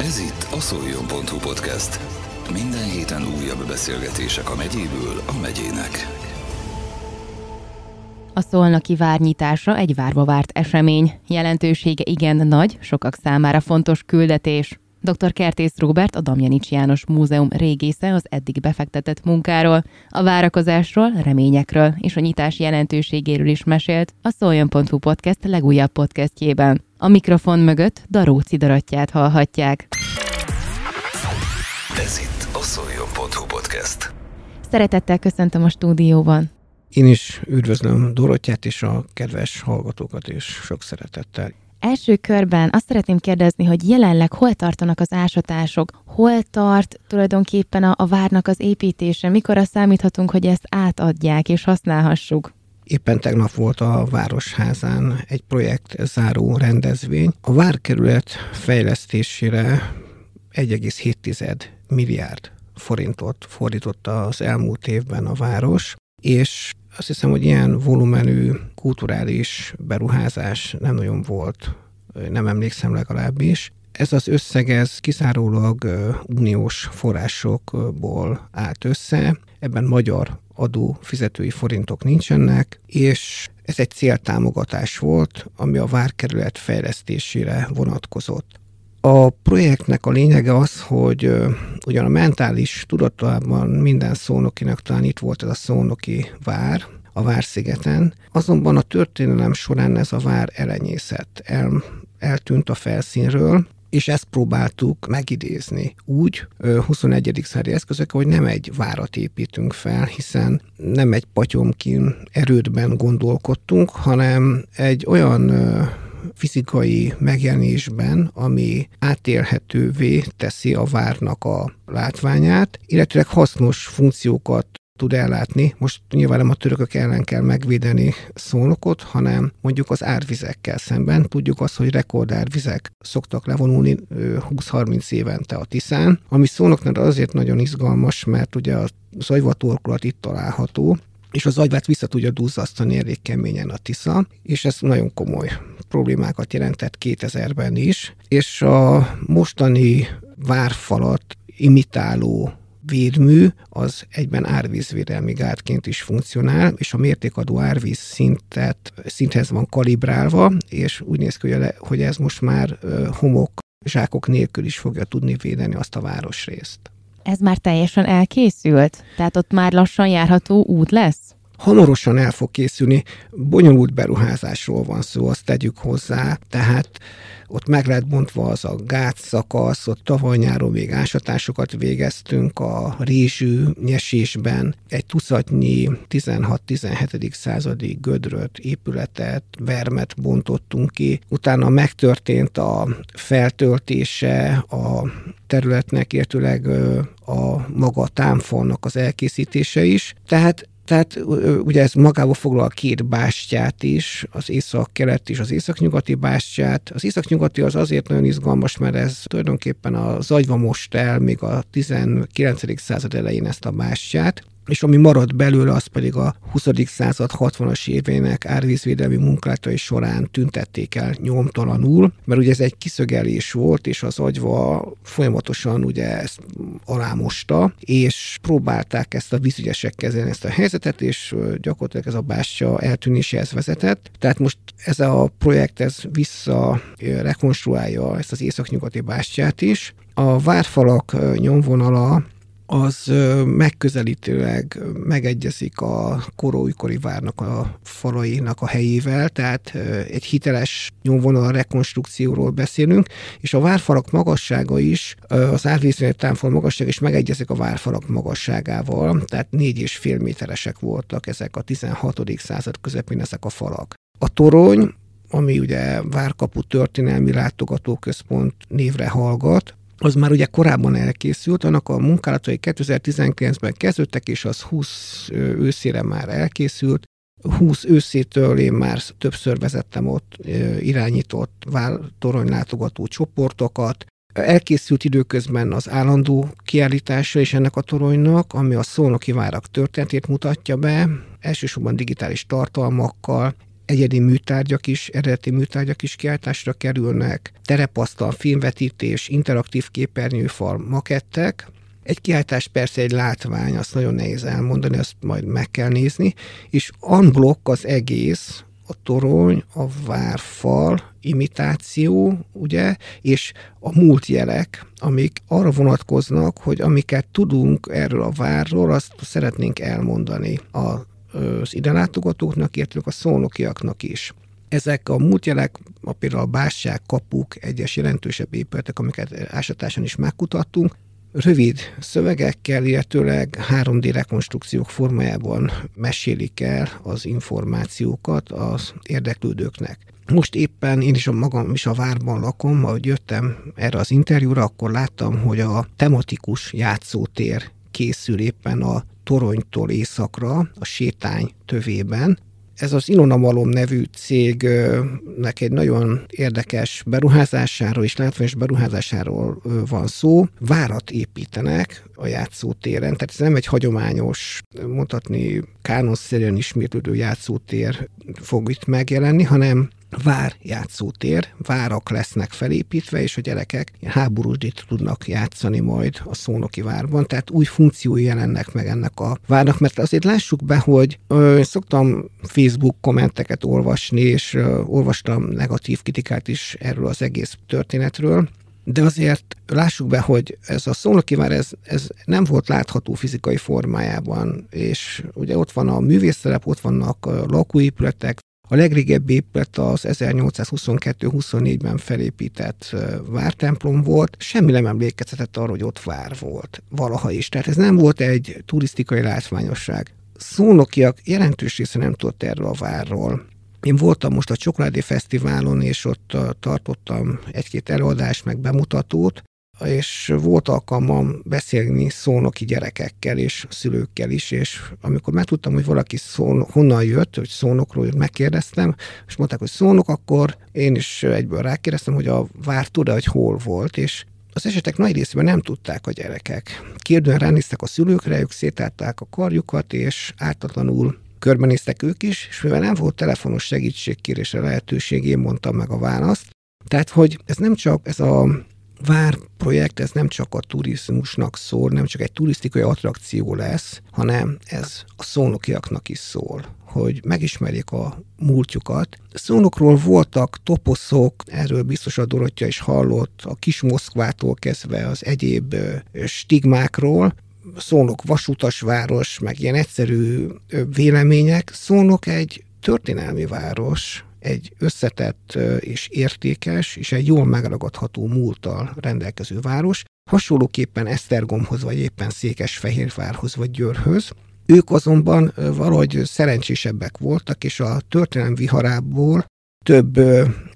Ez itt a szoljon.hu podcast. Minden héten újabb beszélgetések a megyéből a megyének. A szolnoki várnyitása egy várva várt esemény. Jelentősége igen nagy, sokak számára fontos küldetés. Dr. Kertész Róbert, a Damjanics János Múzeum régésze az eddig befektetett munkáról, a várakozásról, reményekről és a nyitás jelentőségéről is mesélt a Szoljon.hu podcast legújabb podcastjében. A mikrofon mögött Daróci Darattyát hallhatják. Ez itt a szoljon.hu podcast. Szeretettel köszöntöm a stúdióban. Én is üdvözlöm Dorottyát és a kedves hallgatókat is sok szeretettel. Első körben azt szeretném kérdezni, hogy jelenleg hol tartanak az ásatások, hol tart tulajdonképpen a, a várnak az építése, mikor számíthatunk, hogy ezt átadják és használhassuk? Éppen tegnap volt a Városházán egy projekt záró rendezvény. A várkerület fejlesztésére 1,7 milliárd forintot fordította az elmúlt évben a város, és azt hiszem, hogy ilyen volumenű kulturális beruházás nem nagyon volt, nem emlékszem legalábbis. Ez az összeg, ez kizárólag uniós forrásokból állt össze, ebben magyar adó fizetői forintok nincsenek, és ez egy céltámogatás volt, ami a várkerület fejlesztésére vonatkozott. A projektnek a lényege az, hogy ugyan a mentális tudatában minden szónokinak talán itt volt ez a szónoki vár, a Várszigeten, azonban a történelem során ez a vár elenyészett, el, eltűnt a felszínről, és ezt próbáltuk megidézni úgy 21. századi eszközök, hogy nem egy várat építünk fel, hiszen nem egy patyomkin erődben gondolkodtunk, hanem egy olyan fizikai megjelenésben, ami átélhetővé teszi a várnak a látványát, illetve hasznos funkciókat tud ellátni. Most nyilván nem a törökök ellen kell megvédeni szónokot, hanem mondjuk az árvizekkel szemben. Tudjuk azt, hogy rekordárvizek szoktak levonulni 20-30 évente a Tiszán, ami szónoknál azért nagyon izgalmas, mert ugye a zajvatorkolat itt található, és az agyvát vissza tudja duzzasztani elég keményen a Tisza, és ez nagyon komoly problémákat jelentett 2000-ben is, és a mostani várfalat imitáló védmű az egyben árvízvédelmi gátként is funkcionál, és a mértékadó árvíz szintet, szinthez van kalibrálva, és úgy néz ki, hogy ez most már homok zsákok nélkül is fogja tudni védeni azt a városrészt. Ez már teljesen elkészült? Tehát ott már lassan járható út lesz? Hamarosan el fog készülni. Bonyolult beruházásról van szó, azt tegyük hozzá, tehát ott meg lehet bontva az a gátszakasz, ott tavaly nyáron még ásatásokat végeztünk a rézsű nyesésben. Egy tucatnyi 16-17. századi gödröt, épületet, vermet bontottunk ki. Utána megtörtént a feltöltése a területnek, értőleg a maga a támfalnak az elkészítése is. Tehát tehát ugye ez magába foglal a két bástyát is, az észak-kelet és az északnyugati bástyát. Az északnyugati az azért nagyon izgalmas, mert ez tulajdonképpen a zagyva most el még a 19. század elején ezt a bástyát, és ami maradt belőle, az pedig a 20. század 60-as évének árvízvédelmi munkálatai során tüntették el nyomtalanul, mert ugye ez egy kiszögelés volt, és az agyva folyamatosan ugye ezt alámosta, és próbálták ezt a vízügyesek kezelni ezt a helyzetet, és gyakorlatilag ez a bástya eltűnéséhez vezetett. Tehát most ez a projekt ez vissza rekonstruálja ezt az északnyugati bástyát is. A várfalak nyomvonala az megközelítőleg megegyezik a koróikori várnak a falainak a helyével, tehát egy hiteles nyomvonal rekonstrukcióról beszélünk, és a várfalak magassága is, az árvízvény támfal magasság is megegyezik a várfalak magasságával, tehát négy és fél méteresek voltak ezek a 16. század közepén ezek a falak. A torony, ami ugye Várkapu Történelmi Látogatóközpont névre hallgat, az már ugye korábban elkészült, annak a munkálatai 2019-ben kezdődtek, és az 20 őszére már elkészült. 20 őszétől én már többször vezettem ott irányított toronylátogató csoportokat, Elkészült időközben az állandó kiállítása is ennek a toronynak, ami a szónoki várak történetét mutatja be, elsősorban digitális tartalmakkal, egyedi műtárgyak is, eredeti műtárgyak is kiáltásra kerülnek, terepasztal, filmvetítés, interaktív képernyőfal, makettek, egy kiáltás persze egy látvány, azt nagyon nehéz elmondani, azt majd meg kell nézni, és unblock az egész, a torony, a várfal, imitáció, ugye, és a múltjelek, amik arra vonatkoznak, hogy amiket tudunk erről a várról, azt szeretnénk elmondani a, az ide látogatóknak, illetve a szónokiaknak is. Ezek a múltjelek, a például a básság, kapuk, egyes jelentősebb épületek, amiket ásatáson is megkutattunk, rövid szövegekkel, illetőleg 3D rekonstrukciók formájában mesélik el az információkat az érdeklődőknek. Most éppen én is a magam is a várban lakom, ahogy jöttem erre az interjúra, akkor láttam, hogy a tematikus játszótér készül éppen a toronytól északra, a sétány tövében, ez az Ilona Malom nevű cégnek egy nagyon érdekes beruházásáról és látványos beruházásáról van szó. Várat építenek a játszótéren, tehát ez nem egy hagyományos, mondhatni kánonszerűen ismétlődő játszótér fog itt megjelenni, hanem vár játszótér, várak lesznek felépítve, és a gyerekek háborúsdit tudnak játszani majd a szónoki várban, tehát új funkciói jelennek meg ennek a várnak, mert azért lássuk be, hogy ö, szoktam Facebook kommenteket olvasni, és ö, olvastam negatív kritikát is erről az egész történetről, de azért lássuk be, hogy ez a szónoki vár, ez, ez nem volt látható fizikai formájában, és ugye ott van a művésztelep, ott vannak lakóépületek, a legrégebbi épület az 1822-24-ben felépített vártemplom volt, semmi nem emlékeztetett arra, hogy ott vár volt valaha is. Tehát ez nem volt egy turisztikai látványosság. Szónokiak jelentős része nem tudott erről a várról. Én voltam most a Csokoládé Fesztiválon, és ott tartottam egy-két előadást, meg bemutatót, és volt alkalmam beszélni szónoki gyerekekkel és szülőkkel is, és amikor megtudtam, hogy valaki szón, honnan jött, hogy szónokról megkérdeztem, és mondták, hogy szónok, akkor én is egyből rákérdeztem, hogy a vár tud hogy hol volt, és az esetek nagy részében nem tudták a gyerekek. Kérdően ránéztek a szülőkre, ők szétálták a karjukat, és ártatlanul körbenéztek ők is, és mivel nem volt telefonos segítségkérésre lehetőség, én mondtam meg a választ. Tehát, hogy ez nem csak ez a vár projekt, ez nem csak a turizmusnak szól, nem csak egy turisztikai attrakció lesz, hanem ez a szónokiaknak is szól hogy megismerjék a múltjukat. Szónokról voltak toposzok, erről biztos a Dorottya is hallott, a kis Moszkvától kezdve az egyéb stigmákról, Szónok vasutasváros, meg ilyen egyszerű vélemények. Szónok egy történelmi város, egy összetett és értékes, és egy jól megragadható múlttal rendelkező város, hasonlóképpen Esztergomhoz, vagy éppen Székesfehérvárhoz, vagy Győrhöz. Ők azonban valahogy szerencsésebbek voltak, és a történelem viharából több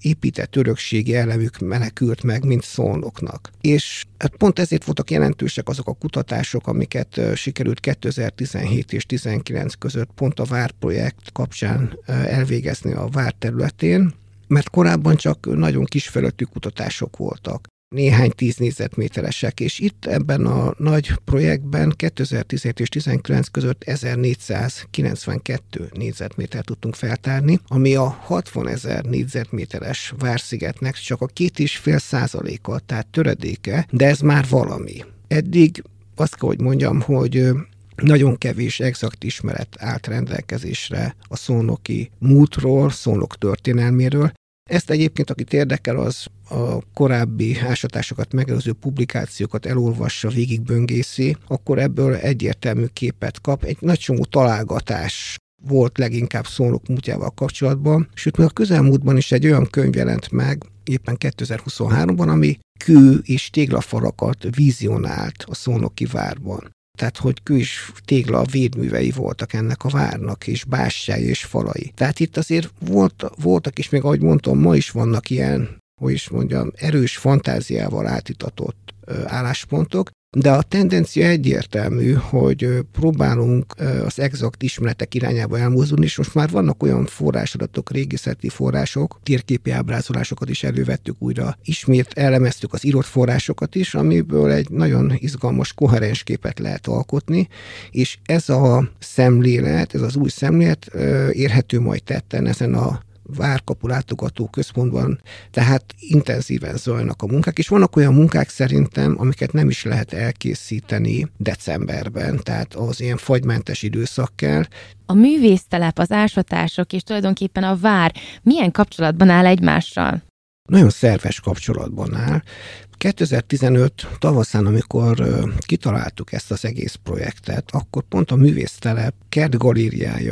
épített örökségi elemük menekült meg, mint szolnoknak. És hát pont ezért voltak jelentősek azok a kutatások, amiket sikerült 2017 és 2019 között pont a VÁR projekt kapcsán elvégezni a VÁR területén, mert korábban csak nagyon kisfelöttű kutatások voltak néhány tíz négyzetméteresek, és itt ebben a nagy projektben 2017 és 2019 között 1492 négyzetméter tudtunk feltárni, ami a 60 ezer négyzetméteres Várszigetnek csak a két és fél százaléka, tehát töredéke, de ez már valami. Eddig azt kell, hogy mondjam, hogy nagyon kevés exakt ismeret állt rendelkezésre a szónoki múltról, szónok történelméről, ezt egyébként, akit érdekel, az a korábbi ásatásokat megelőző publikációkat elolvassa, végigböngészi, akkor ebből egyértelmű képet kap. Egy nagy csomó találgatás volt leginkább szólók múltjával kapcsolatban, sőt, még a közelmúltban is egy olyan könyv jelent meg, éppen 2023-ban, ami kő és téglafalakat vizionált a szónoki várban tehát hogy kő és tégla védművei voltak ennek a várnak, és bástyái és falai. Tehát itt azért volt, voltak is, még ahogy mondtam, ma is vannak ilyen, hogy is mondjam, erős fantáziával átitatott álláspontok, de a tendencia egyértelmű, hogy próbálunk az exakt ismeretek irányába elmozdulni, és most már vannak olyan forrásadatok, régészeti források, térképi ábrázolásokat is elővettük újra, ismét elemeztük az írott forrásokat is, amiből egy nagyon izgalmas, koherens képet lehet alkotni, és ez a szemlélet, ez az új szemlélet érhető majd tetten ezen a Várkapu látogató központban, tehát intenzíven zajlanak a munkák, és vannak olyan munkák szerintem, amiket nem is lehet elkészíteni decemberben, tehát az ilyen fagymentes időszak kell. A művésztelep, az ásatások és tulajdonképpen a vár milyen kapcsolatban áll egymással? Nagyon szerves kapcsolatban áll. 2015 tavaszán, amikor kitaláltuk ezt az egész projektet, akkor pont a művésztelep Kert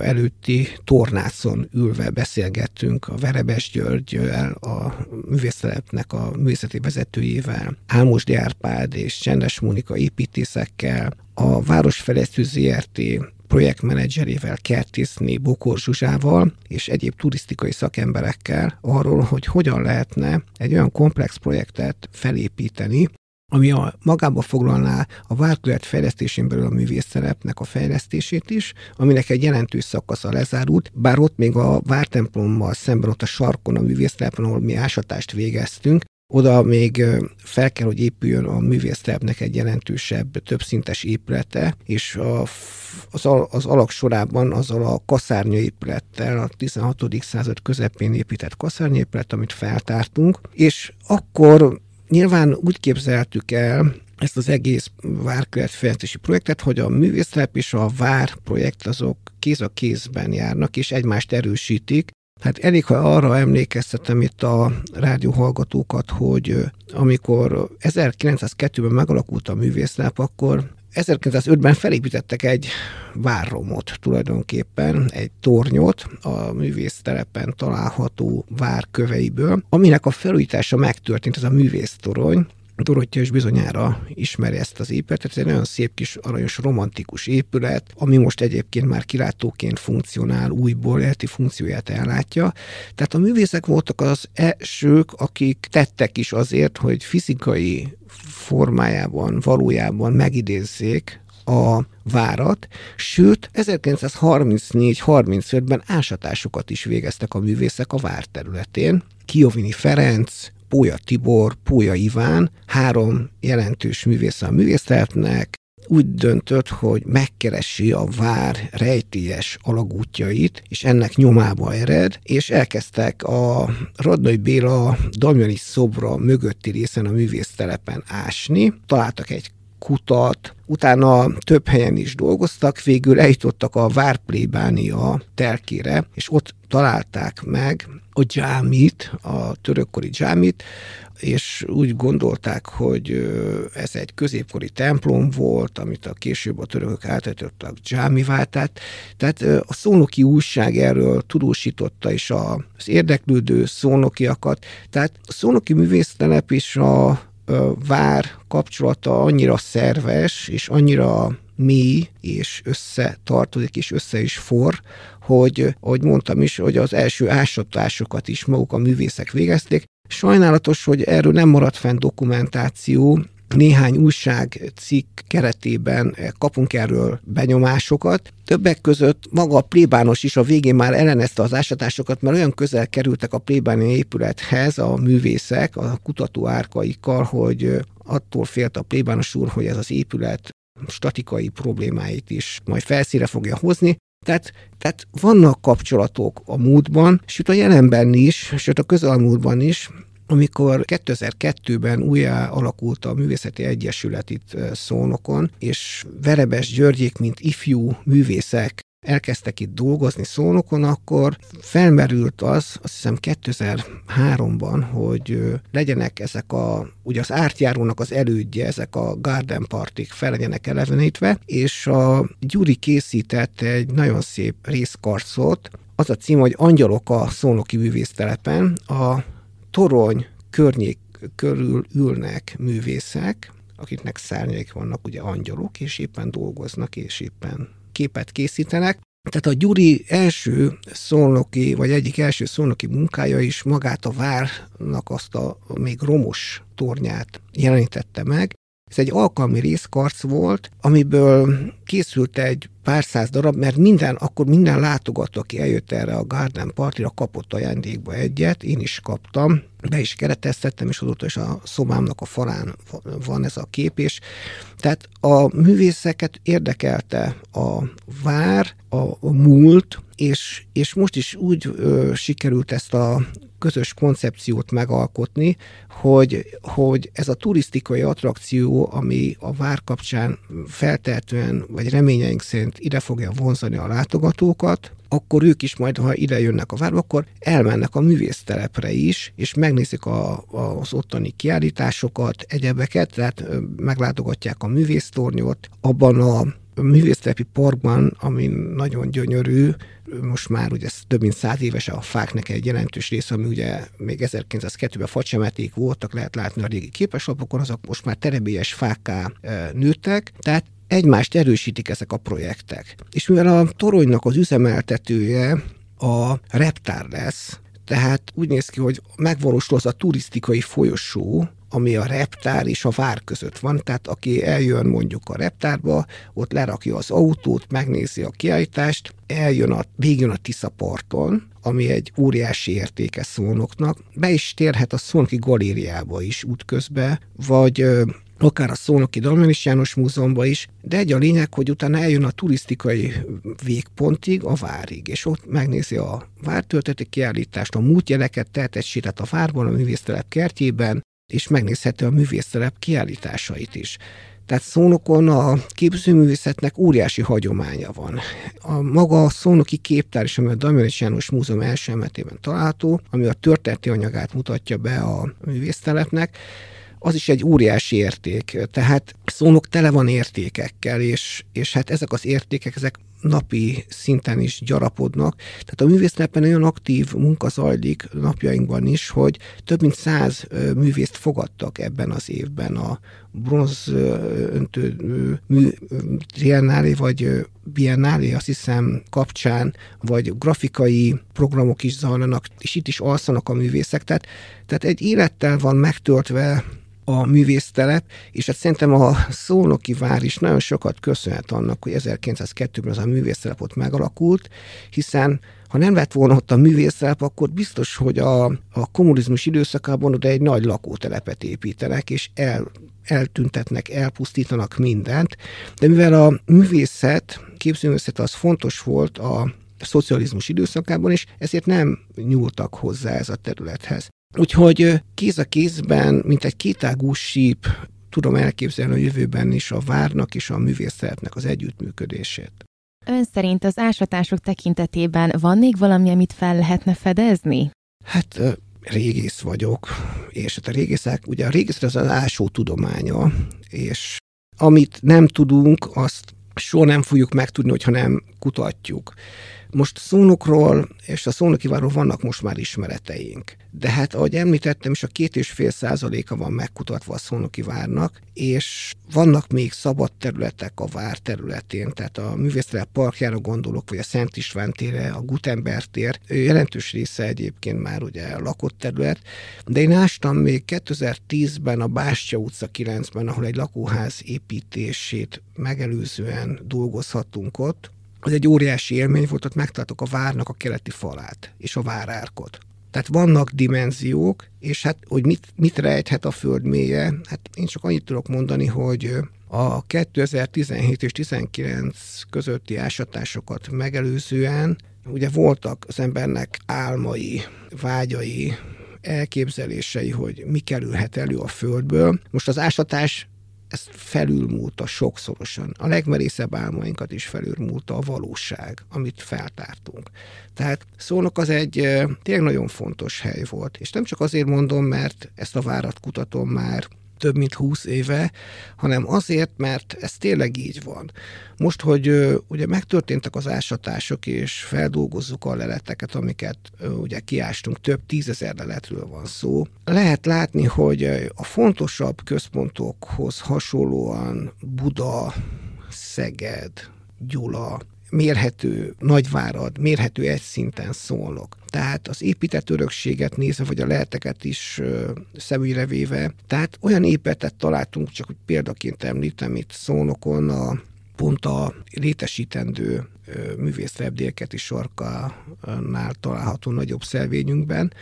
előtti tornászon ülve beszélgettünk a Verebes Györgyel, a művésztelepnek a művészeti vezetőjével, Álmos Árpád és Csendes Mónika építészekkel, a Városfejlesztő ZRT projektmenedzserével, Kertészné, Bokor Zsuzsával és egyéb turisztikai szakemberekkel arról, hogy hogyan lehetne egy olyan komplex projektet felépíteni, ami a, magába foglalná a várkület fejlesztésén belül a művészszerepnek a fejlesztését is, aminek egy jelentős szakasza lezárult, bár ott még a vártemplommal szemben ott a sarkon a művésztelepen, ahol mi ásatást végeztünk, oda még fel kell, hogy épüljön a művésztelepnek egy jelentősebb, többszintes épülete, és a, az, az alak sorában azzal a kaszárnya épülettel, a 16. század közepén épített kaszárnya épület, amit feltártunk, és nyilván úgy képzeltük el, ezt az egész várkeletfejlesztési projektet, hogy a művésztelep és a vár projekt azok kéz a kézben járnak, és egymást erősítik, Hát elég, ha arra emlékeztetem itt a rádióhallgatókat, hogy amikor 1902-ben megalakult a művésznáp, akkor 1905-ben felépítettek egy várromot tulajdonképpen, egy tornyot a művésztelepen található várköveiből, aminek a felújítása megtörtént, ez a művésztorony, Dorottya is bizonyára ismeri ezt az épületet, ez egy nagyon szép kis aranyos romantikus épület, ami most egyébként már kilátóként funkcionál, újból életi funkcióját ellátja. Tehát a művészek voltak az elsők, akik tettek is azért, hogy fizikai formájában, valójában megidézzék a várat, sőt 1934-35-ben ásatásokat is végeztek a művészek a vár területén. Kiovini Ferenc, Pólya Tibor, Pólya Iván, három jelentős művész a művészetnek, úgy döntött, hogy megkeresi a vár rejtélyes alagútjait, és ennek nyomába ered, és elkezdtek a Radnai Béla Damjani szobra mögötti részen a művésztelepen ásni. Találtak egy kutat, utána több helyen is dolgoztak, végül eljutottak a Várplébánia telkére, és ott találták meg a dzsámit, a törökkori dzsámit, és úgy gondolták, hogy ez egy középkori templom volt, amit a később a törökök átadottak dzsámivá. Tehát, tehát a szónoki újság erről tudósította is az érdeklődő szónokiakat. Tehát a szónoki művésztelep is a vár kapcsolata annyira szerves, és annyira mély, és összetartozik, és össze is for, hogy, ahogy mondtam is, hogy az első ásatásokat is maguk a művészek végezték. Sajnálatos, hogy erről nem maradt fenn dokumentáció, néhány újságcikk keretében kapunk erről benyomásokat. Többek között maga a plébános is a végén már ellenezte az ásatásokat, mert olyan közel kerültek a plébáni épülethez a művészek a kutató árkaikkal, hogy attól félt a plébános úr, hogy ez az épület statikai problémáit is majd felszíre fogja hozni, tehát, tehát vannak kapcsolatok a múltban, sőt a jelenben is, sőt a közelmúltban is, amikor 2002-ben újjá alakult a Művészeti Egyesület itt Szónokon, és Verebes Györgyék, mint ifjú művészek elkezdtek itt dolgozni szónokon, akkor felmerült az, azt hiszem 2003-ban, hogy legyenek ezek a, ugye az ártjárónak az elődje, ezek a garden partik fel legyenek elevenítve, és a Gyuri készített egy nagyon szép részkarcot, az a cím, hogy Angyalok a szónoki művésztelepen, a torony környék körül ülnek művészek, akiknek szárnyaik vannak, ugye angyalok, és éppen dolgoznak, és éppen képet készítenek. Tehát a Gyuri első szónoki, vagy egyik első szónoki munkája is magát a várnak azt a még romos tornyát jelenítette meg, ez egy alkalmi részkarc volt, amiből készült egy pár száz darab, mert minden, akkor minden látogató, aki eljött erre a Garden Partira, kapott ajándékba egyet, én is kaptam, be is kereteztettem, és azóta is a szobámnak a falán van ez a kép, és tehát a művészeket érdekelte a vár, a múlt, és, és most is úgy ö, sikerült ezt a közös koncepciót megalkotni, hogy, hogy ez a turisztikai attrakció, ami a vár kapcsán feltehetően, vagy reményeink szerint ide fogja vonzani a látogatókat, akkor ők is majd, ha ide jönnek a várba, akkor elmennek a művésztelepre is, és megnézik a, az ottani kiállításokat, egyebeket, tehát meglátogatják a művésztornyot, abban a művésztelepi parkban, ami nagyon gyönyörű, most már ugye több mint száz éves a fáknak egy jelentős része, ami ugye még 1902-ben facsemeték voltak, lehet látni a régi képeslapokon, azok most már terebélyes fákká nőttek, tehát egymást erősítik ezek a projektek. És mivel a toronynak az üzemeltetője a reptár lesz, tehát úgy néz ki, hogy megvalósul az a turisztikai folyosó, ami a reptár és a vár között van, tehát aki eljön mondjuk a reptárba, ott lerakja az autót, megnézi a kiállítást, eljön a, végjön a Tisza parton, ami egy óriási értéke szónoknak, be is térhet a Szónoki galériába is útközben, vagy akár a Szónoki Dalmanis János Múzeumban is, de egy a lényeg, hogy utána eljön a turisztikai végpontig, a várig, és ott megnézi a vártölteti kiállítást, a múltjeleket, tehetett sétát a várban, a művésztelep kertjében, és megnézheti a művésztelep kiállításait is. Tehát Szónokon a képzőművészetnek óriási hagyománya van. A maga a szónoki képtár is, ami a Damjanics János Múzeum első emetében található, ami a történeti anyagát mutatja be a művésztelepnek, az is egy óriási érték. Tehát szónok tele van értékekkel, és, és hát ezek az értékek, ezek napi szinten is gyarapodnak. Tehát a művészlepen olyan aktív munka zajlik napjainkban is, hogy több mint száz művészt fogadtak ebben az évben a bronz öntő mű triennálé, vagy biennálé, azt hiszem kapcsán, vagy grafikai programok is zajlanak, és itt is alszanak a művészek. Tehát, tehát egy élettel van megtöltve a művésztelep, és hát szerintem a Szolnoki vár is nagyon sokat köszönhet annak, hogy 1902-ben az a művésztelep ott megalakult, hiszen ha nem lett volna ott a művésztelep, akkor biztos, hogy a, a kommunizmus időszakában oda egy nagy lakótelepet építenek, és el, eltüntetnek, elpusztítanak mindent, de mivel a művészet, képzőművészet az fontos volt a szocializmus időszakában is, ezért nem nyúltak hozzá ez a területhez. Úgyhogy kéz a kézben, mint egy kétágú síp, tudom elképzelni a jövőben is a várnak és a művészetnek az együttműködését. Ön szerint az ásatások tekintetében van még valami, amit fel lehetne fedezni? Hát régész vagyok, és hát a régészek, ugye a régészet az az ásó tudománya, és amit nem tudunk, azt soha nem fogjuk megtudni, hogyha nem kutatjuk. Most szónokról és a szónokiváról vannak most már ismereteink. De hát, ahogy említettem is, a két és fél százaléka van megkutatva a szónoki várnak, és vannak még szabad területek a vár területén, tehát a művésztelep parkjára gondolok, vagy a Szent István tére, a Gutenberg tér, jelentős része egyébként már ugye lakott terület, de én ástam még 2010-ben a Bástya utca 9-ben, ahol egy lakóház építését megelőzően dolgozhatunk ott, az egy óriási élmény volt, ott megtartok a várnak a keleti falát és a várárkot. Tehát vannak dimenziók, és hát, hogy mit, mit rejthet a föld mélye, hát én csak annyit tudok mondani, hogy a 2017 és 19 közötti ásatásokat megelőzően ugye voltak az embernek álmai, vágyai, elképzelései, hogy mi kerülhet elő a földből. Most az ásatás ezt felülmúlta sokszorosan. A legmerészebb álmainkat is felülmúlta a valóság, amit feltártunk. Tehát szónok az egy tényleg nagyon fontos hely volt. És nem csak azért mondom, mert ezt a várat kutatom már több mint húsz éve, hanem azért, mert ez tényleg így van. Most, hogy ugye megtörténtek az ásatások, és feldolgozzuk a leleteket, amiket ugye kiástunk, több tízezer leletről van szó, lehet látni, hogy a fontosabb központokhoz hasonlóan Buda, Szeged, Gyula, mérhető Nagyvárad, mérhető egy szinten szólok. Tehát az épített örökséget nézve, vagy a leheteket is szemügyre véve, tehát olyan épületet találtunk, csak hogy példaként említem itt Szónokon, a pont a létesítendő művészrebdélketi sorkánál található nagyobb szelvényünkben,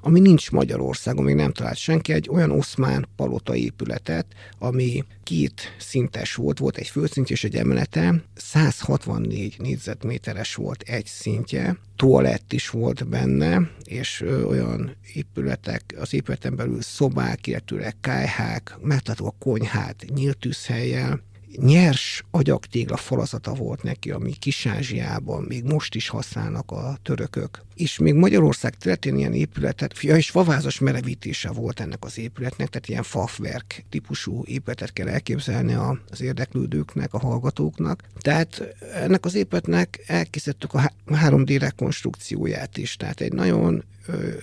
ami nincs Magyarországon, még nem talált senki, egy olyan oszmán palota épületet, ami két szintes volt, volt egy földszintje és egy emelete, 164 négyzetméteres volt egy szintje, toalett is volt benne, és olyan épületek, az épületen belül szobák, illetőleg kájhák, megtartó a konyhát, nyílt tűzhelyjel, nyers agyagtégla falazata volt neki, ami Kis-Ázsiában még most is használnak a törökök. És még Magyarország területén ilyen épületet, ja, és favázas merevítése volt ennek az épületnek, tehát ilyen fafverk típusú épületet kell elképzelni az érdeklődőknek, a hallgatóknak. Tehát ennek az épületnek elkészítettük a 3D rekonstrukcióját is, tehát egy nagyon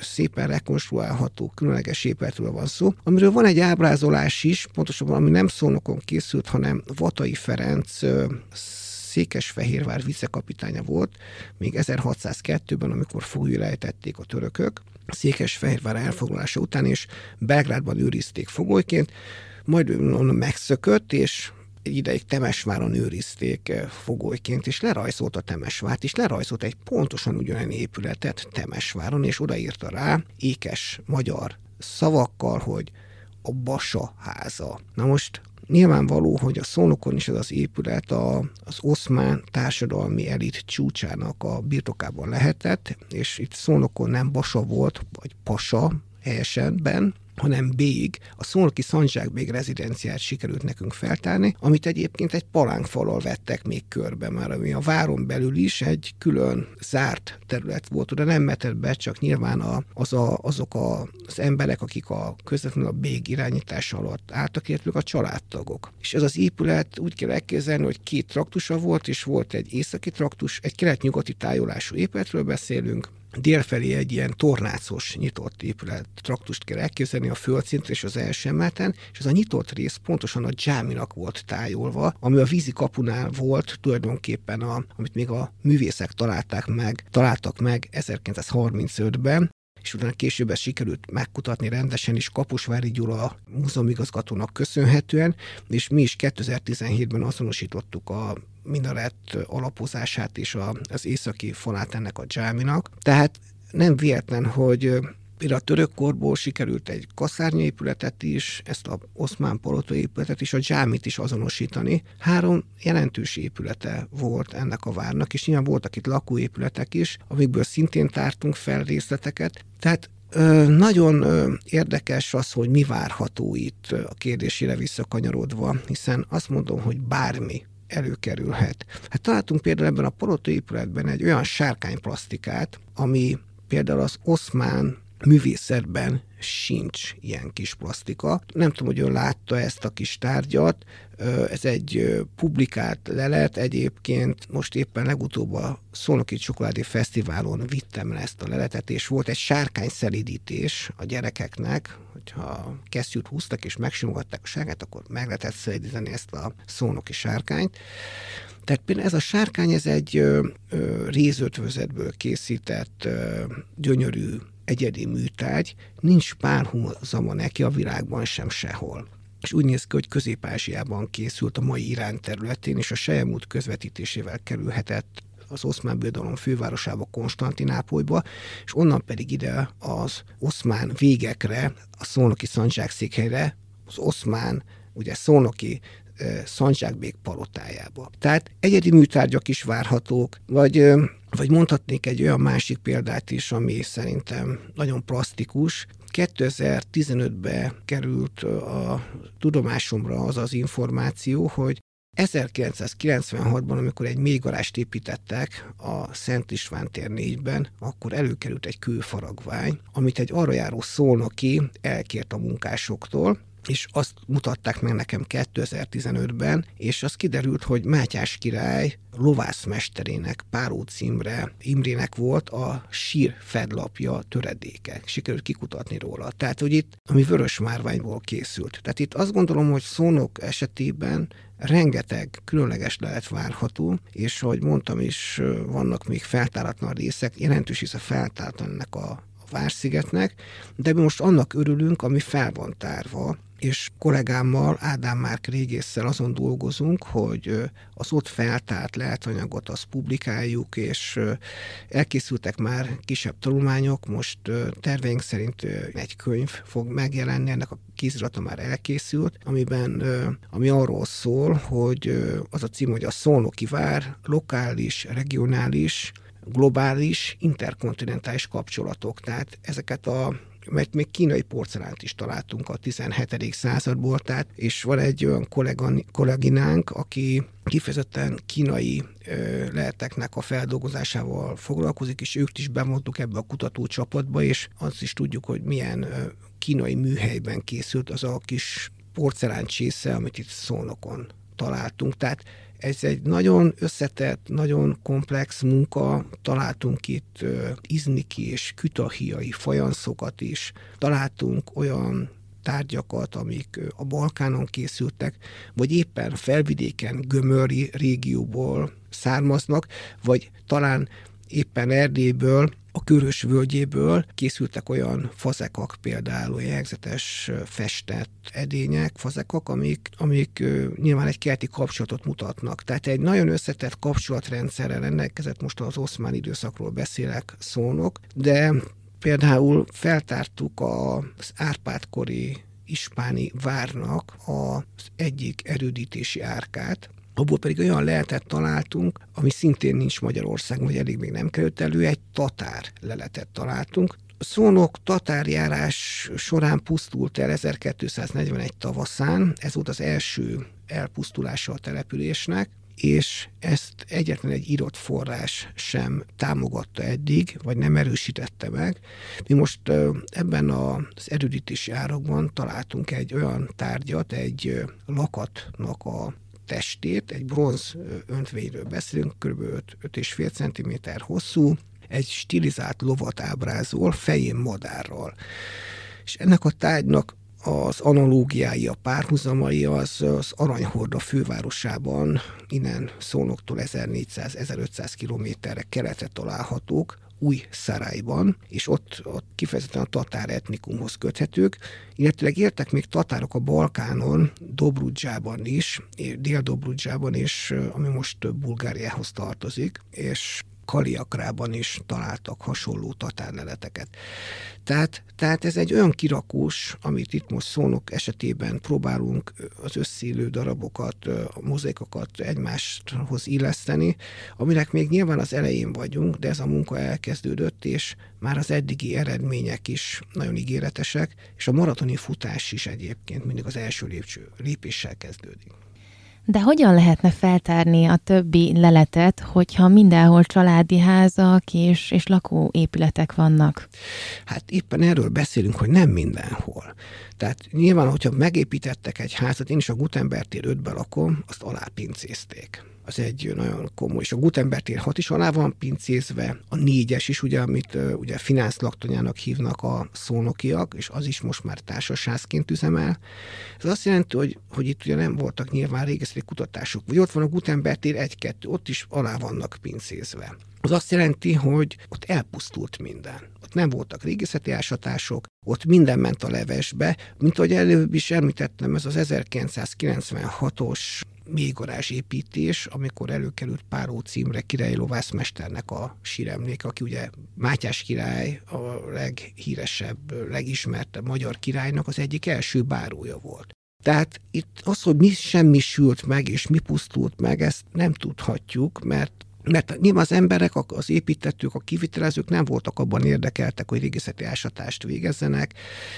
szépen rekonstruálható, különleges épületről van szó, amiről van egy ábrázolás is, pontosabban ami nem szónokon készült, hanem Vatai Ferenc Székesfehérvár vicekapitánya volt, még 1602-ben, amikor foglylejtették a törökök, Székesfehérvár elfoglalása után, és Belgrádban őrizték fogolyként, majd onnan megszökött, és egy ideig Temesváron őrizték fogolyként, és lerajzolt a Temesvárt, és lerajzolt egy pontosan ugyanilyen épületet Temesváron, és odaírta rá ékes magyar szavakkal, hogy a Basa háza. Na most Nyilvánvaló, hogy a szónokon is ez az épület a, az oszmán társadalmi elit csúcsának a birtokában lehetett, és itt szónokon nem Basa volt, vagy Pasa helyesenben, hanem Bég, a Szolnoki Szandzsákbég rezidenciát sikerült nekünk feltárni, amit egyébként egy palánkfalal vettek még körbe már, ami a váron belül is egy külön zárt terület volt, oda nem metett be, csak nyilván a, az a, azok a, az emberek, akik a közvetlenül a Bég irányítása alatt álltak, illetve a családtagok. És ez az épület úgy kell elképzelni, hogy két traktusa volt, és volt egy északi traktus, egy kelet-nyugati tájolású épületről beszélünk, délfelé egy ilyen tornácos nyitott épület traktust kell elképzelni a földszintre és az első emeleten, és ez a nyitott rész pontosan a dzsáminak volt tájolva, ami a vízi kapunál volt tulajdonképpen, a, amit még a művészek találták meg, találtak meg 1935-ben, és utána később ezt sikerült megkutatni rendesen is Kaposvári Gyula múzeumigazgatónak köszönhetően, és mi is 2017-ben azonosítottuk a minarett alapozását és a, az északi falát ennek a dzsáminak. Tehát nem véletlen, hogy Például a török korból sikerült egy épületet is, ezt a oszmán palota épületet is, a dzsámit is azonosítani. Három jelentős épülete volt ennek a várnak, és nyilván voltak itt lakóépületek is, amikből szintén tártunk fel részleteket. Tehát nagyon érdekes az, hogy mi várható itt a kérdésére visszakanyarodva, hiszen azt mondom, hogy bármi előkerülhet. Hát találtunk például ebben a palotóépületben egy olyan sárkányplasztikát, ami például az oszmán művészetben sincs ilyen kis plastika. Nem tudom, hogy ön látta ezt a kis tárgyat, ez egy publikált lelet, egyébként most éppen legutóbb a Szolnoki Csokoládé Fesztiválon vittem le ezt a leletet, és volt egy sárkány szelidítés a gyerekeknek, hogyha kesztyűt húztak és megsimogatták a sárkányt, akkor meg lehetett szelidíteni ezt a szónoki sárkányt. Tehát például ez a sárkány, ez egy ö, rézötvözetből készített ö, gyönyörű egyedi műtárgy, nincs párhuzama neki a világban sem sehol és úgy néz ki, hogy Közép-Ázsiában készült a mai Irán területén, és a Sejemút közvetítésével kerülhetett az oszmán birodalom fővárosába, Konstantinápolyba, és onnan pedig ide az oszmán végekre, a szónoki székhelyre, az oszmán, ugye szónoki Szandzsákbék palotájába. Tehát egyedi műtárgyak is várhatók, vagy vagy mondhatnék egy olyan másik példát is, ami szerintem nagyon plastikus. 2015-ben került a tudomásomra az az információ, hogy 1996-ban, amikor egy mélygarást építettek a Szent István tér 4-ben, akkor előkerült egy kőfaragvány, amit egy arra járó szolnoki elkért a munkásoktól, és azt mutatták meg nekem 2015-ben, és az kiderült, hogy Mátyás király lovászmesterének, Páró címre Imrének volt a sír fedlapja töredéke. Sikerült kikutatni róla. Tehát, hogy itt, ami vörös márványból készült. Tehát itt azt gondolom, hogy szónok esetében rengeteg különleges lehet várható, és ahogy mondtam is, vannak még feltáratlan részek, jelentős is a feltáratlan ennek a Várszigetnek, de mi most annak örülünk, ami fel van tárva, és kollégámmal, Ádám Márk régésszel azon dolgozunk, hogy az ott feltárt lehetanyagot azt publikáljuk, és elkészültek már kisebb tanulmányok, most terveink szerint egy könyv fog megjelenni, ennek a kézirata már elkészült, amiben, ami arról szól, hogy az a cím, hogy a Szolnoki vár lokális, regionális, globális, interkontinentális kapcsolatok. Tehát ezeket a mert még kínai porcelánt is találtunk a 17. századból, tehát, és van egy olyan kolleginánk, aki kifejezetten kínai ö, leheteknek a feldolgozásával foglalkozik, és ők is bemondtuk ebbe a kutatócsapatba, és azt is tudjuk, hogy milyen ö, kínai műhelyben készült az a kis porcelán csésze, amit itt Szolnokon találtunk. Tehát ez egy nagyon összetett, nagyon komplex munka. Találtunk itt izniki és kütahiai fajanszokat is. Találtunk olyan tárgyakat, amik a Balkánon készültek, vagy éppen felvidéken, gömöri régióból származnak, vagy talán éppen Erdélyből, a Körös völgyéből készültek olyan fazekak, például jegyzetes festett edények, fazekak, amik, amik nyilván egy kelti kapcsolatot mutatnak. Tehát egy nagyon összetett kapcsolatrendszerrel rendelkezett, most az oszmán időszakról beszélek, szónok, de például feltártuk az Árpád-kori ispáni várnak az egyik erődítési árkát, abból pedig olyan lehetet találtunk, ami szintén nincs Magyarországon, vagy elég még nem került elő, egy tatár leletet találtunk. Szónok tatárjárás során pusztult el 1241 tavaszán, ez volt az első elpusztulása a településnek, és ezt egyetlen egy írott forrás sem támogatta eddig, vagy nem erősítette meg. Mi most ebben az erődítési árakban találtunk egy olyan tárgyat, egy lakatnak a testét, egy bronz öntvényről beszélünk, kb. 5,5 cm hosszú, egy stilizált lovat ábrázol, fején madárral. És ennek a tárgynak az analógiái, a párhuzamai az, az Aranyhorda fővárosában, innen Szónoktól 1400-1500 kilométerre keletre találhatók, új Szarályban, és ott, ott kifejezetten a tatár etnikumhoz köthetők, illetőleg éltek még tatárok a Balkánon, Dobrudzsában is, Dél-Dobrudzsában is, ami most Bulgáriához tartozik, és Kaliakrában is találtak hasonló tatárleleteket. Tehát, tehát ez egy olyan kirakós, amit itt most szónok esetében próbálunk az összélő darabokat, a mozaikokat egymáshoz illeszteni, aminek még nyilván az elején vagyunk, de ez a munka elkezdődött, és már az eddigi eredmények is nagyon ígéretesek, és a maratoni futás is egyébként mindig az első lépcső, lépéssel kezdődik. De hogyan lehetne feltárni a többi leletet, hogyha mindenhol családi házak és, és lakóépületek vannak? Hát éppen erről beszélünk, hogy nem mindenhol. Tehát nyilván, hogyha megépítettek egy házat, én is a Gutenberg tér 5 lakom, azt alápincézték az egy nagyon komoly. És a Gutenberg tér 6 is alá van pincézve, a négyes is, ugye, amit ugye Finánsz laktanyának hívnak a szónokiak, és az is most már társasházként üzemel. Ez azt jelenti, hogy, hogy itt ugye nem voltak nyilván régészeti kutatások. Vagy ott van a Gutenberg tér 1-2, ott is alá vannak pincézve. Az azt jelenti, hogy ott elpusztult minden. Ott nem voltak régészeti ásatások, ott minden ment a levesbe, mint ahogy előbb is említettem, ez az 1996-os mélygarázs építés, amikor előkerült Páró címre Király Lovászmesternek a síremlék, aki ugye Mátyás király a leghíresebb, legismertebb magyar királynak az egyik első bárója volt. Tehát itt az, hogy mi semmi sült meg, és mi pusztult meg, ezt nem tudhatjuk, mert mert nyilván az emberek, az építetők, a kivitelezők nem voltak abban érdekeltek, hogy régészeti ásatást végezzenek,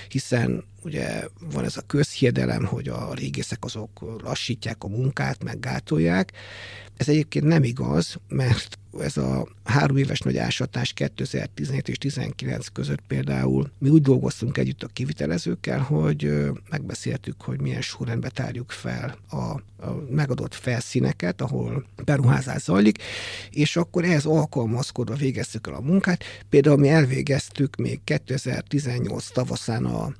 hiszen ugye van ez a közhiedelem, hogy a régészek azok lassítják a munkát, meg gátolják. Ez egyébként nem igaz, mert ez a három éves nagy ásatás 2017 és 2019 között például mi úgy dolgoztunk együtt a kivitelezőkkel, hogy megbeszéltük, hogy milyen sorrendbe tárjuk fel a, a megadott felszíneket, ahol beruházás zajlik, és akkor ehhez alkalmazkodva végeztük el a munkát. Például mi elvégeztük még 2018 tavaszán a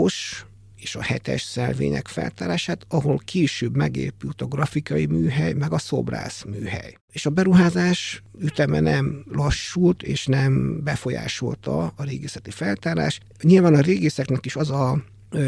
hatós és a hetes szelvények feltárását, ahol később megépült a grafikai műhely, meg a szobrász műhely. És a beruházás üteme nem lassult, és nem befolyásolta a régészeti feltárás. Nyilván a régészeknek is az a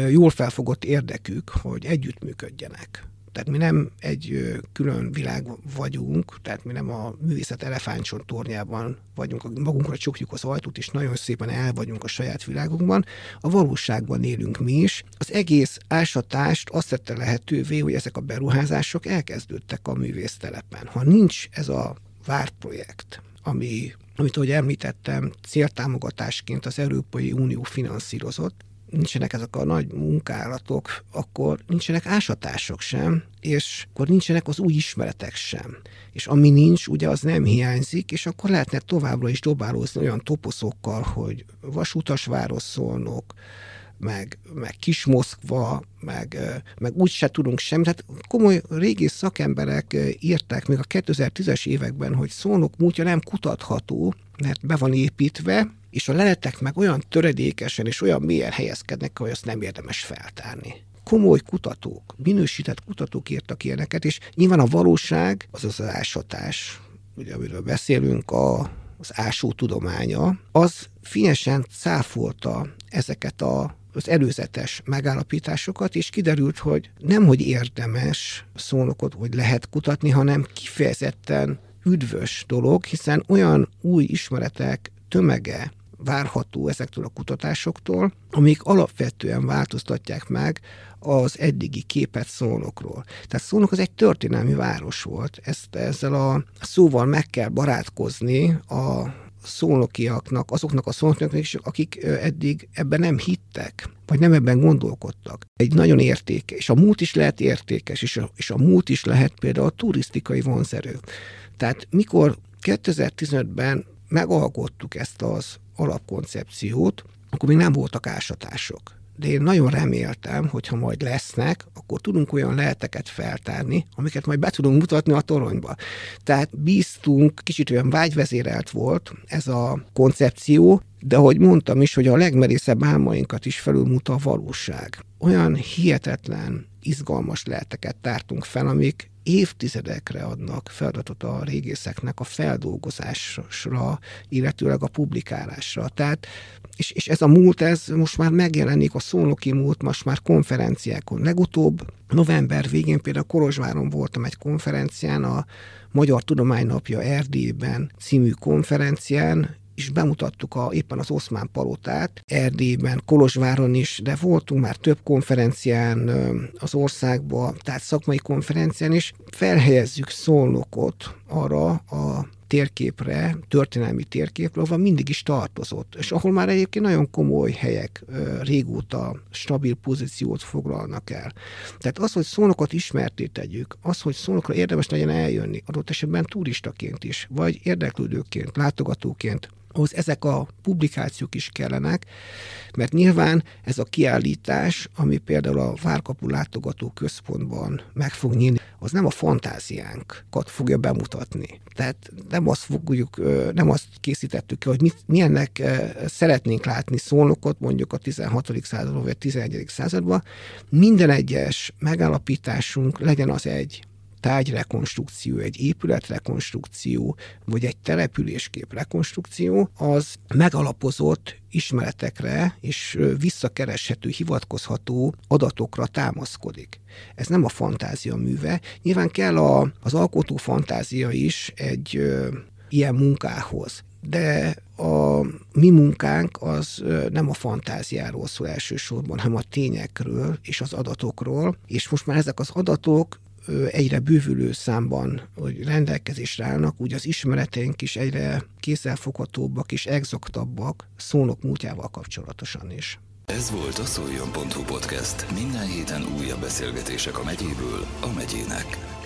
jól felfogott érdekük, hogy együttműködjenek. Tehát mi nem egy külön világ vagyunk, tehát mi nem a művészet elefántson tornyában vagyunk, magunkra csukjuk az ajtót, és nagyon szépen el vagyunk a saját világunkban. A valóságban élünk mi is. Az egész ásatást azt tette lehetővé, hogy ezek a beruházások elkezdődtek a művésztelepen. Ha nincs ez a várprojekt, ami, amit, ahogy említettem, céltámogatásként az Európai Unió finanszírozott, nincsenek ezek a nagy munkálatok, akkor nincsenek ásatások sem, és akkor nincsenek az új ismeretek sem. És ami nincs, ugye az nem hiányzik, és akkor lehetne továbbra is dobálózni olyan toposzokkal, hogy vasutas szólnok, meg, meg Kis Moszkva, meg, meg úgy se tudunk semmit. Tehát komoly régi szakemberek írták még a 2010-es években, hogy szónok múltja nem kutatható, mert be van építve, és a leletek meg olyan töredékesen és olyan mélyen helyezkednek, hogy azt nem érdemes feltárni. Komoly kutatók, minősített kutatók írtak ilyeneket, és nyilván a valóság, az az ásatás, ugye amiről beszélünk, a, az ásó tudománya, az fényesen cáfolta ezeket a az előzetes megállapításokat, és kiderült, hogy nem, hogy érdemes szónokot, hogy lehet kutatni, hanem kifejezetten üdvös dolog, hiszen olyan új ismeretek tömege várható ezektől a kutatásoktól, amik alapvetően változtatják meg az eddigi képet Szolnokról. Tehát Szolnok az egy történelmi város volt. Ezt ezzel a szóval meg kell barátkozni a szolnokiaknak, azoknak a szolnokiaknak is, akik eddig ebben nem hittek, vagy nem ebben gondolkodtak. Egy nagyon értékes, és a múlt is lehet értékes, és a, és a múlt is lehet például a turisztikai vonzerő. Tehát mikor 2015-ben megalkottuk ezt az alapkoncepciót, akkor még nem voltak ásatások. De én nagyon reméltem, hogy ha majd lesznek, akkor tudunk olyan leheteket feltárni, amiket majd be tudunk mutatni a toronyba. Tehát bíztunk, kicsit olyan vágyvezérelt volt ez a koncepció, de ahogy mondtam is, hogy a legmerészebb álmainkat is felülmut a valóság. Olyan hihetetlen, izgalmas leheteket tártunk fel, amik évtizedekre adnak feladatot a régészeknek a feldolgozásra, illetőleg a publikálásra. Tehát, és, és ez a múlt, ez most már megjelenik, a szónoki múlt, most már konferenciákon. Legutóbb november végén például Kolozsváron voltam egy konferencián, a Magyar Tudománynapja Erdélyben című konferencián, és bemutattuk a, éppen az Oszmán Palotát, Erdélyben, Kolozsváron is, de voltunk már több konferencián az országban, tehát szakmai konferencián is, felhelyezzük Szolnokot arra a térképre, történelmi térképre, ahol mindig is tartozott, és ahol már egyébként nagyon komoly helyek régóta stabil pozíciót foglalnak el. Tehát az, hogy szónokat ismerté tegyük, az, hogy szónokra érdemes legyen eljönni, adott esetben turistaként is, vagy érdeklődőként, látogatóként, ahhoz ezek a publikációk is kellenek, mert nyilván ez a kiállítás, ami például a Várkapu látogató központban meg fog nyílni, az nem a fantáziánkat fogja bemutatni. Tehát nem azt fogjuk, nem azt készítettük ki, hogy mit, milyennek szeretnénk látni szólnokot mondjuk a 16. században vagy a 11. században. Minden egyes megállapításunk legyen az egy tárgyrekonstrukció, egy épületrekonstrukció, vagy egy településkép rekonstrukció, az megalapozott ismeretekre és visszakereshető, hivatkozható adatokra támaszkodik. Ez nem a fantázia műve. Nyilván kell a, az alkotó fantázia is egy ö, ilyen munkához de a mi munkánk az nem a fantáziáról szól elsősorban, hanem a tényekről és az adatokról, és most már ezek az adatok egyre bővülő számban hogy rendelkezésre állnak, úgy az ismereteink is egyre kézzelfoghatóbbak és exaktabbak szónok múltjával kapcsolatosan is. Ez volt a szoljon.hu podcast. Minden héten újabb beszélgetések a megyéből a megyének.